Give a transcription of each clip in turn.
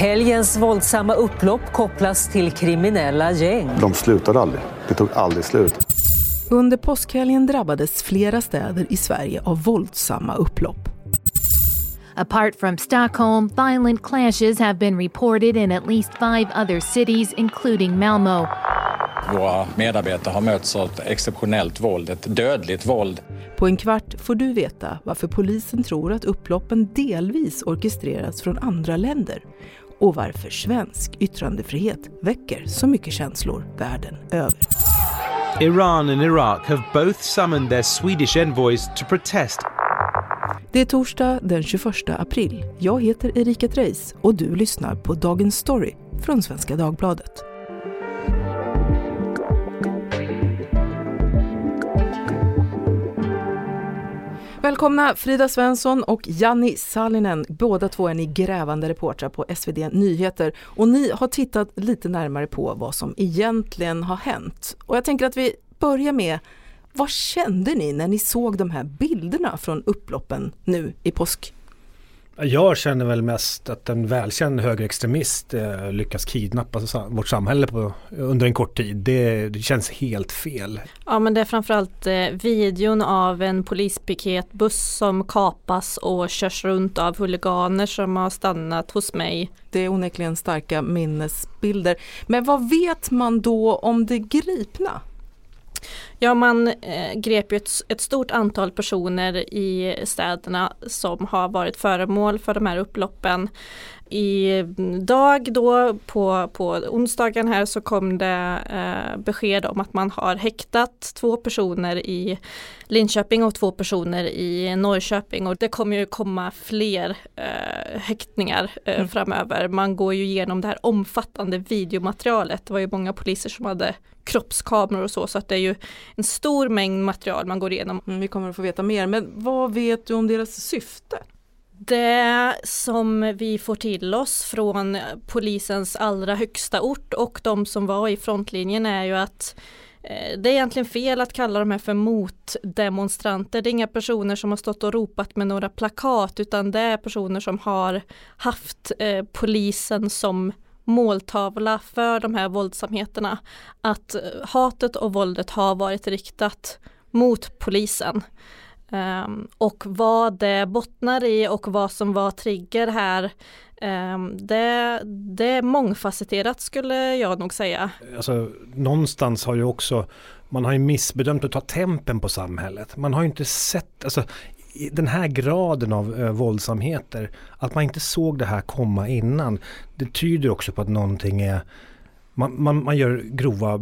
Helgens våldsamma upplopp kopplas till kriminella gäng. De slutade aldrig. Det tog aldrig slut. Under påskhelgen drabbades flera städer i Sverige av våldsamma upplopp. Apart from Stockholm, violent clashes have been reported in at least five other cities, including Malmo. Våra medarbetare har mötts av ett exceptionellt våld, ett dödligt våld. På en kvart får du veta varför polisen tror att upploppen delvis orkestrerats från andra länder och varför svensk yttrandefrihet väcker så mycket känslor världen över. Iran and Iraq have both summoned their Swedish envoys to protest. Det är torsdag den 21 april. Jag heter Erika Treijs och du lyssnar på Dagens Story från Svenska Dagbladet. Välkomna Frida Svensson och Janni Sallinen. Båda två är ni grävande reportrar på SvD Nyheter och ni har tittat lite närmare på vad som egentligen har hänt. Och jag tänker att vi börjar med vad kände ni när ni såg de här bilderna från upploppen nu i påsk? Jag känner väl mest att en välkänd högerextremist eh, lyckas kidnappa vårt samhälle på, under en kort tid. Det, det, känns helt fel. Ja men det är framförallt eh, videon av en polispiketbuss som kapas och körs runt av huliganer som har stannat hos mig. Det är onekligen starka minnesbilder. Men vad vet man då om det gripna? Ja, man eh, grep ju ett, ett, stort antal personer i städerna som har varit föremål för de här upploppen. I dag då på, på onsdagen här så kom det eh, besked om att man har häktat två personer i Linköping och två personer i Norrköping och det kommer ju komma fler eh, häktningar eh, mm. framöver. Man går ju igenom det här omfattande videomaterialet. Det var ju många poliser som hade kroppskameror och så så att det är ju en stor mängd material man går igenom. Mm, vi kommer att få veta mer men vad vet du om deras syfte? Det som vi får till oss från polisens allra högsta ort och de som var i frontlinjen är ju att eh, det är egentligen fel att kalla de här för motdemonstranter. Det är inga personer som har stått och ropat med några plakat utan det är personer som har haft eh, polisen som måltavla för de här våldsamheterna. Att eh, hatet och våldet har varit riktat mot polisen. Um, och vad det bottnar i och vad som var trigger här um, det, det är mångfacetterat skulle jag nog säga. Alltså, någonstans har ju också man har ju missbedömt att ta tempen på samhället. Man har ju inte sett, alltså den här graden av eh, våldsamheter, att man inte såg det här komma innan, det tyder också på att någonting är man, man, man gör grova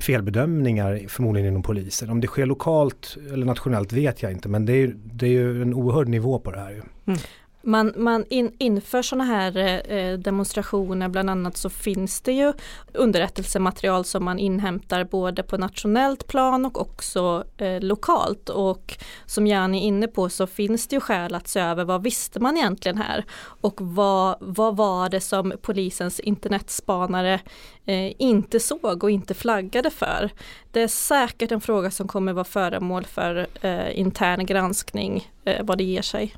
felbedömningar förmodligen inom polisen. Om det sker lokalt eller nationellt vet jag inte men det är, det är ju en oerhörd nivå på det här. Mm. Man, man in, inför sådana här eh, eh, demonstrationer bland annat så finns det ju underrättelsematerial som man inhämtar både på nationellt plan och också eh, lokalt och som Jani är inne på så finns det ju skäl att se över vad visste man egentligen här och vad, vad var det som polisens internetspanare eh, inte såg och inte flaggade för. Det är säkert en fråga som kommer vara föremål för eh, intern granskning eh, vad det ger sig.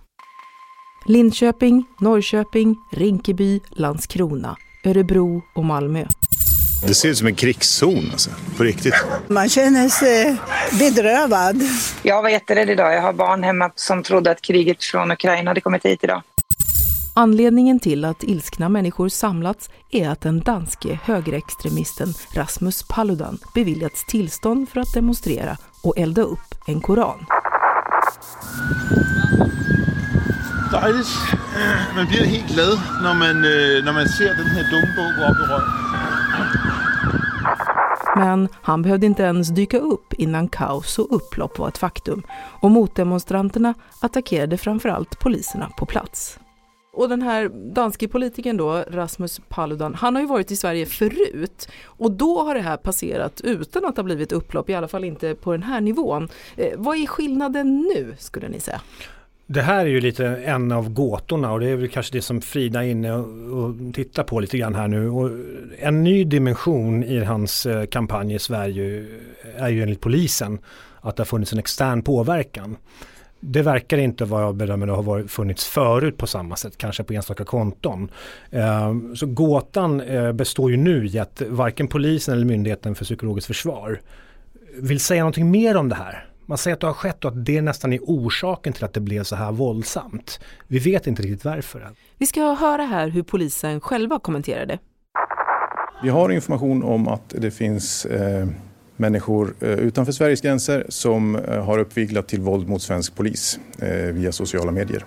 Linköping, Norrköping, Rinkeby, Landskrona, Örebro och Malmö. Det ser ut som en krigszon, alltså, på riktigt. Man känner sig bedrövad. Jag var jätterädd idag. Jag har barn hemma som trodde att kriget från Ukraina hade kommit hit idag. Anledningen till att ilskna människor samlats är att den danske högerextremisten Rasmus Paludan beviljats tillstånd för att demonstrera och elda upp en koran. Dejligt. Man blir helt glad när man, øh, når man ser den här dumbog gå upp i rök. Men han behövde inte ens dyka upp innan kaos och upplopp var ett faktum och motdemonstranterna attackerade framförallt poliserna på plats. Och den här danske politikern då, Rasmus Paludan, han har ju varit i Sverige förut och då har det här passerat utan att det har blivit upplopp, i alla fall inte på den här nivån. Eh, vad är skillnaden nu skulle ni säga? Det här är ju lite en av gåtorna och det är väl kanske det som Frida är inne och, tittar på lite grann här nu. Och en ny dimension i hans eh, kampanj i Sverige är ju enligt polisen att det har funnits en extern påverkan. Det verkar inte vad jag bedömer ha varit, funnits förut på samma sätt, kanske på enstaka konton. Eh, så gåtan eh, består ju nu i att varken polisen eller Myndigheten för psykologiskt försvar vill säga någonting mer om det här. Man säger att det har skett och att det nästan är orsaken till att det blev så här våldsamt. Vi vet inte riktigt varför än. Vi ska höra här hur polisen själva kommenterar det. Vi har information om att det finns eh, människor eh, utanför Sveriges gränser som eh, har uppviglat till våld mot svensk polis eh, via sociala medier.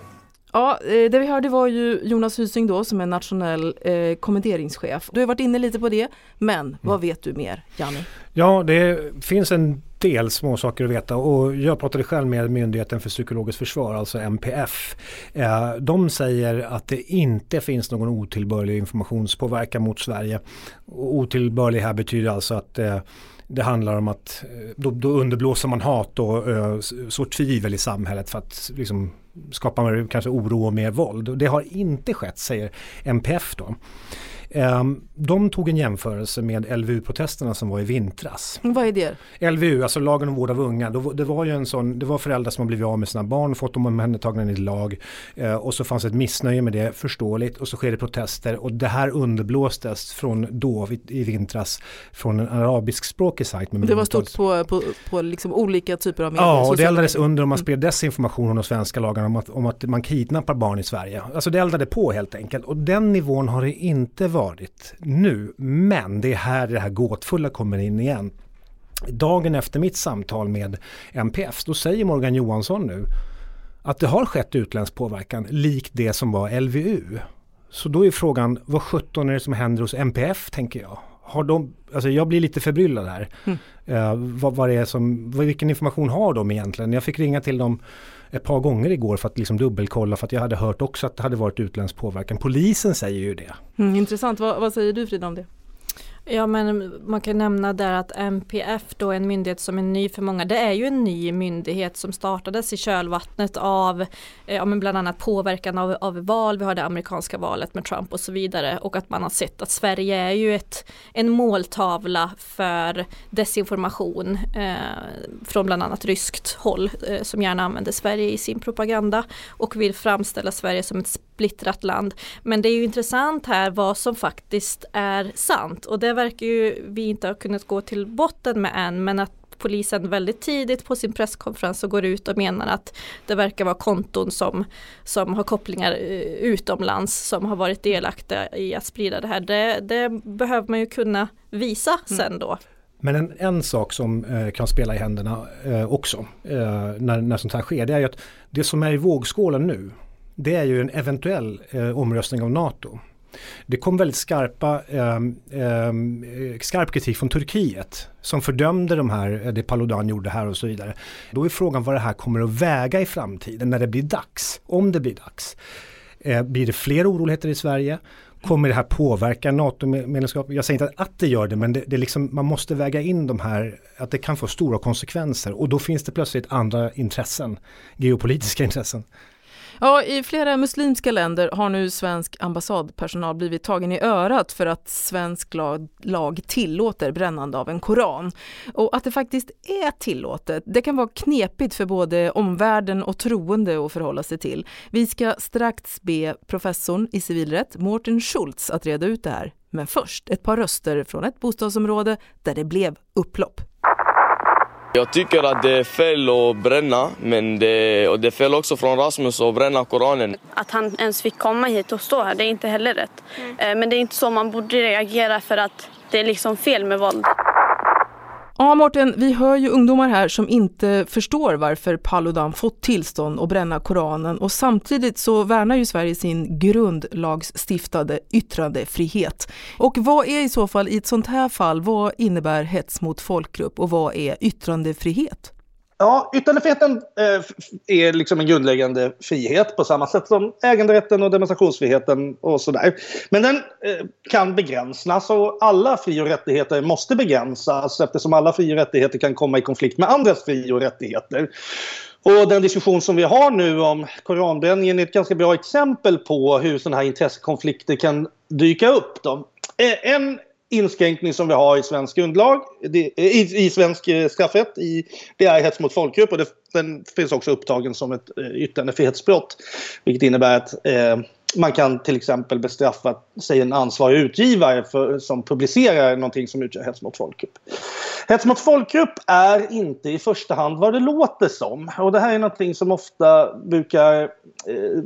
Ja, det vi hörde var ju Jonas Hysing då som är nationell eh, kommenteringschef. Du har varit inne lite på det, men mm. vad vet du mer, Janni? Ja, det finns en del små saker att veta och jag pratade själv med Myndigheten för psykologiskt försvar, alltså MPF. Eh, de säger att det inte finns någon otillbörlig informationspåverkan mot Sverige. Otillbörlig här betyder alltså att eh, det handlar om att eh, då, då underblåser man hat och eh, så tvivel i samhället för att liksom, skapa kanske oro och mer våld. Det har inte skett säger MPF då. Ehm, de tog en jämförelse med LVU-protesterna som var i vintras. Vad är det? LVU, alltså lagen om vård av unga. Det var ju en sån, det var föräldrar som har blivit av med sina barn, fått dem omhändertagna enligt lag eh, och så fanns ett missnöje med det, förståeligt, och så sker det protester och det här underblåstes från då i vintras från en arabiskspråkig sajt. det var stort på, på, på liksom olika typer av medier? Ja, och det eldades under om man spred desinformation om de svenska lagarna om att, om att man kidnappar barn i Sverige. Alltså det eldade på helt enkelt och den nivån har det inte varit varit nu. Men det är här det här gåtfulla kommer in igen. Dagen efter mitt samtal med MPF, då säger Morgan Johansson nu att det har skett utländsk påverkan likt det som var LVU. Så då är frågan, vad sjutton är det som händer hos MPF tänker jag? Har de, alltså jag blir lite förbryllad här. Mm. Uh, vad, vad det är som, vilken information har de egentligen? Jag fick ringa till dem ett par gånger igår för att liksom dubbelkolla för att jag hade hört också att det hade varit utländsk påverkan. Polisen säger ju det. Mm, intressant, vad, vad säger du Frida om det? Ja men man kan nämna där att MPF då är en myndighet som är ny för många. Det är ju en ny myndighet som startades i kölvattnet av eh, ja, men bland annat påverkan av, av val. Vi har det amerikanska valet med Trump och så vidare och att man har sett att Sverige är ju ett, en måltavla för desinformation eh, från bland annat ryskt håll eh, som gärna använder Sverige i sin propaganda och vill framställa Sverige som ett splittrat land. Men det är ju intressant här vad som faktiskt är sant och det verkar ju vi inte ha kunnat gå till botten med än men att polisen väldigt tidigt på sin presskonferens och går ut och menar att det verkar vara konton som, som har kopplingar eh, utomlands som har varit delaktiga i att sprida det här. Det, det behöver man ju kunna visa mm. sen då. Men en, en sak som eh, kan spela i händerna eh, också eh, när, när sånt här sker det är ju att det som är i vågskålen nu det är ju en eventuell eh, omröstning av NATO. Det kom väldigt skarpa, eh, eh, skarp kritik från Turkiet som fördömde de här, eh, det Paludan gjorde här och så vidare. Då är frågan vad det här kommer att väga i framtiden när det blir dags, om det blir dags. Eh, blir det fler oroligheter i Sverige? Kommer det här påverka NATO-medlemskap? Jag säger inte att det gör det, men det, det liksom, man måste väga in de här, att det kan få stora konsekvenser och då finns det plötsligt andra intressen, geopolitiska intressen. Ja, i flera muslimska länder har nu svensk ambassadpersonal blivit tagen i örat för att svensk lag, lag tillåter brännande av en koran. Och att det faktiskt är tillåtet, det kan vara knepigt för både omvärlden och troende att förhålla sig till. Vi ska strax be professorn i civilrätt, Mårten Schultz, att reda ut det här. Men först ett par röster från ett bostadsområde där det blev upplopp. Jag tycker att det är fel att bränna, men det, och det är fel också från Rasmus att bränna Koranen. Att han ens fick komma hit och stå här, det är inte heller rätt. Mm. Men det är inte så man borde reagera för att det är liksom fel med våld. Ja, Mårten, vi hör ju ungdomar här som inte förstår varför Paludan fått tillstånd att bränna Koranen och samtidigt så värnar ju Sverige sin grundlagsstiftade yttrandefrihet. Och vad är i så fall i ett sånt här fall, vad innebär hets mot folkgrupp och vad är yttrandefrihet? Ja, yttrandefriheten eh, är liksom en grundläggande frihet på samma sätt som äganderätten och demonstrationsfriheten och sådär. Men den eh, kan begränsas och alla fri och rättigheter måste begränsas eftersom alla fri och rättigheter kan komma i konflikt med andras fri och rättigheter. Och den diskussion som vi har nu om koranbränningen är ett ganska bra exempel på hur sådana här intressekonflikter kan dyka upp. Då. Eh, en inskränkning som vi har i svensk grundlag, det, eh, i, i svensk eh, straffrätt, i, det är hets mot folkgrupp och det, den finns också upptagen som ett eh, yttrandefrihetsbrott. Vilket innebär att eh, man kan till exempel bestraffa, sig en ansvarig utgivare för, som publicerar någonting som utgör hets mot folkgrupp. Hets mot folkgrupp är inte i första hand vad det låter som. Och det här är någonting som ofta brukar eh,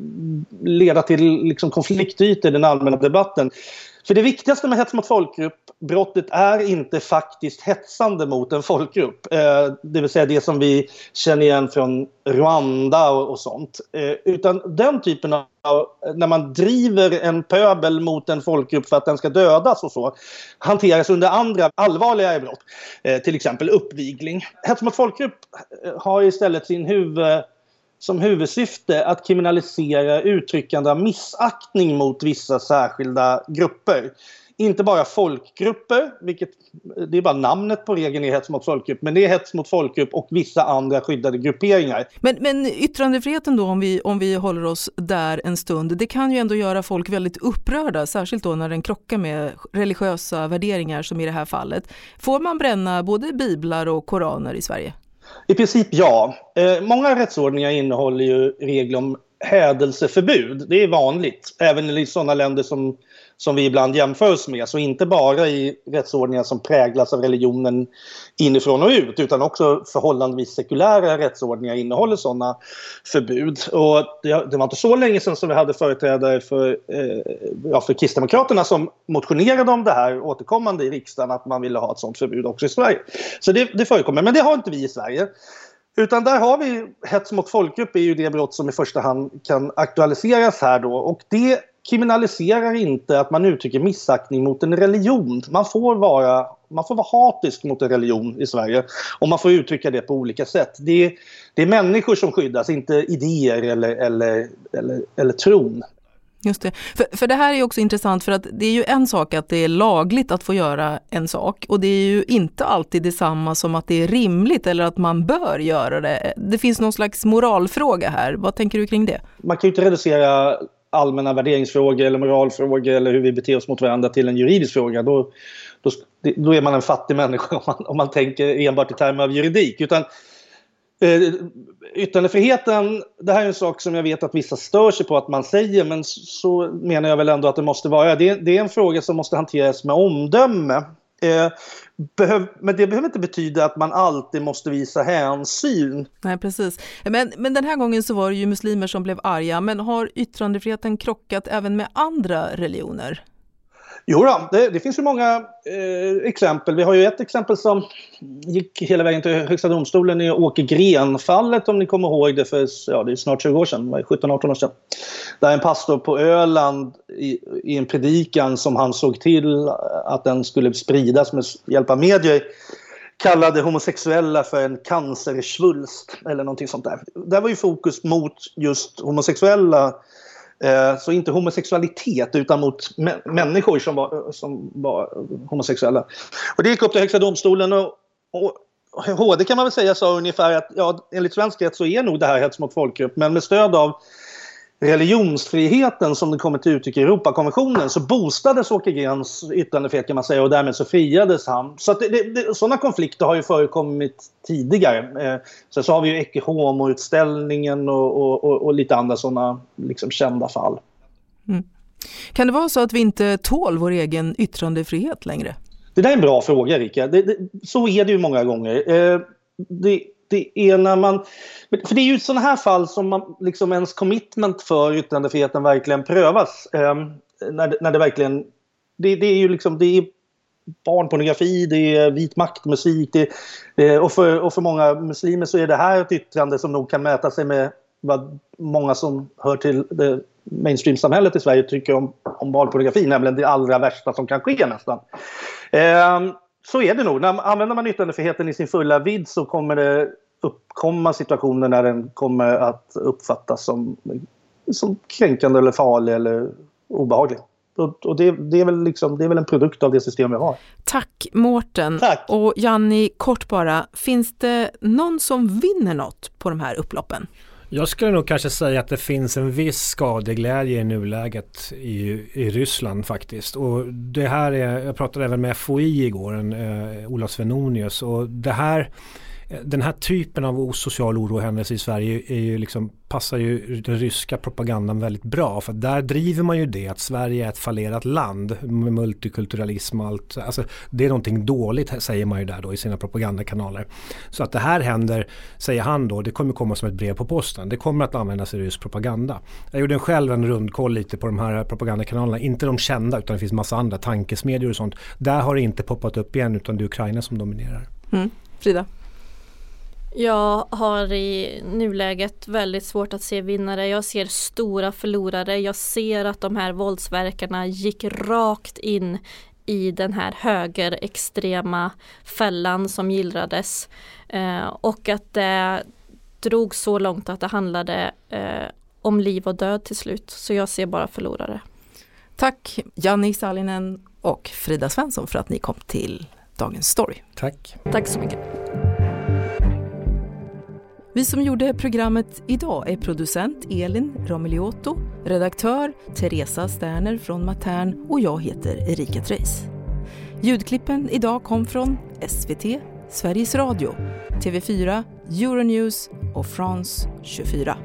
leda till liksom konfliktytor i den allmänna debatten. För det viktigaste med hets mot folkgrupp, brottet är inte faktiskt hetsande mot en folkgrupp. Eh, det vill säga det som vi känner igen från Rwanda och, sånt. Eh, utan den typen av, när man driver en pöbel mot en folkgrupp för att den ska dödas och så, hanteras under andra allvarligare brott. Eh, till exempel uppvigling. Hets mot folkgrupp har istället sin huvud som huvudsyfte att kriminalisera uttryckande av missaktning mot vissa särskilda grupper. Inte bara folkgrupper, vilket det är bara namnet på regeln är hets mot folkgrupp, men det är hets mot folkgrupp och vissa andra skyddade grupperingar. Men, men yttrandefriheten då, om vi, om vi håller oss där en stund, det kan ju ändå göra folk väldigt upprörda, särskilt då när den krockar med religiösa värderingar som i det här fallet. Får man bränna både biblar och koraner i Sverige? I princip ja. Eh, många rättsordningar innehåller ju regler om hädelseförbud. Det är vanligt, även i sådana länder som som vi ibland jämför oss med. Så inte bara i rättsordningar som präglas av religionen inifrån och ut utan också förhållandevis sekulära rättsordningar innehåller sådana förbud. Och det, det var inte så länge sedan som vi hade företrädare för, eh, ja, för Kristdemokraterna som motionerade om det här återkommande i riksdagen att man ville ha ett sådant förbud också i Sverige. Så det, det förekommer, men det har inte vi i Sverige. Utan där har vi hets mot folkgrupp är ju det brott som i första hand kan aktualiseras här då och det kriminaliserar inte att man uttrycker missaktning mot en religion. Man får vara, man får vara hatisk mot en religion i Sverige och man får uttrycka det på olika sätt. Det är, det är människor som skyddas, inte idéer eller, eller, eller, eller tron. Just det. För, för det här är också intressant för att det är ju en sak att det är lagligt att få göra en sak och det är ju inte alltid detsamma som att det är rimligt eller att man bör göra det. Det finns någon slags moralfråga här. Vad tänker du kring det? Man kan ju inte reducera allmänna värderingsfrågor eller moralfrågor eller hur vi beter oss mot varandra till en juridisk fråga. Då, då, då är man en fattig människa om man, om man tänker enbart i termer av juridik. Utan, eh, yttrandefriheten, det här är en sak som jag vet att vissa stör sig på att man säger men så menar jag väl ändå att det måste vara. Det, det är en fråga som måste hanteras med omdöme. Eh, behöv, men det behöver inte betyda att man alltid måste visa hänsyn. Nej, precis. Men, men den här gången så var det ju muslimer som blev arga. Men har yttrandefriheten krockat även med andra religioner? Jo då, det, det finns ju många eh, exempel. Vi har ju ett exempel som gick hela vägen till Högsta domstolen i Åke Gren-fallet om ni kommer ihåg det för ja, det är snart 20 år sedan, 17-18 år sedan. Där en pastor på Öland i, i, en predikan som han såg till att den skulle spridas med hjälp av medier kallade homosexuella för en cancersvulst eller någonting sånt där. Där var ju fokus mot just homosexuella Eh, så inte homosexualitet utan mot människor som var, som var homosexuella. Och det gick upp till Högsta domstolen och, och HD kan man väl säga sa ungefär att ja, enligt svensk rätt så är nog det här hets mot folkgrupp men med stöd av religionsfriheten som den kommer till uttryck i Europakonventionen så boostades Åke Grens yttrandefrihet kan man säga och därmed så friades han. Så det, det, sådana konflikter har ju förekommit tidigare. Eh, sen så har vi ju Ecce Homo-utställningen och, och, och, och, lite andra sådana liksom kända fall. Mm. Kan det vara så att vi inte tål vår egen yttrandefrihet längre? Det där är en bra fråga Erika. så är det ju många gånger. Eh, det, det är när man... För det är ju sådana här fall som man, liksom ens commitment för yttrandefriheten verkligen prövas. Eh, när, det, när det verkligen... Det, det, är ju liksom... Det är barnpornografi, det är vit maktmusik. Det, det, och, för, och för många muslimer så är det här ett yttrande som nog kan mäta sig med vad många som hör till det mainstream-samhället i Sverige tycker om, om barnpornografi, nämligen det allra värsta som kan ske nästan. Eh, så är det nog. När, använder man yttrandefriheten i sin fulla vidd så kommer det uppkomma situationer när den kommer att uppfattas som, som kränkande eller farlig eller obehaglig. Och, det, det, är väl liksom, det är väl en produkt av det system vi har. Tack Mårten. Tack. Och Janni, kort bara, finns det någon som vinner något på de här upploppen? Jag skulle nog kanske säga att det finns en viss skadeglädje i nuläget i, i Ryssland faktiskt. Och det här är, jag pratade även med FOI igår, en, eh, Ola Svenonius, och det här den här typen av social oro händelse i Sverige är ju liksom, passar ju den ryska propagandan väldigt bra. För där driver man ju det att Sverige är ett fallerat land med multikulturalism och allt. Alltså, det är någonting dåligt säger man ju där då i sina propagandakanaler. Så att det här händer, säger han då, det kommer komma som ett brev på posten. Det kommer att användas i rysk propaganda. Jag gjorde själv en rundkoll lite på de här propagandakanalerna. Inte de kända utan det finns massa andra tankesmedjor och sånt. Där har det inte poppat upp igen utan det är Ukraina som dominerar. Mm. Frida? Jag har i nuläget väldigt svårt att se vinnare. Jag ser stora förlorare. Jag ser att de här våldsverkarna gick rakt in i den här högerextrema fällan som gillrades. Eh, och att det drog så långt att det handlade eh, om liv och död till slut. Så jag ser bara förlorare. Tack Janni Salinen och Frida Svensson för att ni kom till Dagens Story. Tack. Tack så mycket. Vi som gjorde programmet idag är producent Elin Romiliotto, redaktör Teresa Sterner från Matern och jag heter Erika Treis. Ljudklippen idag kom från SVT, Sveriges Radio, TV4, Euronews och France 24.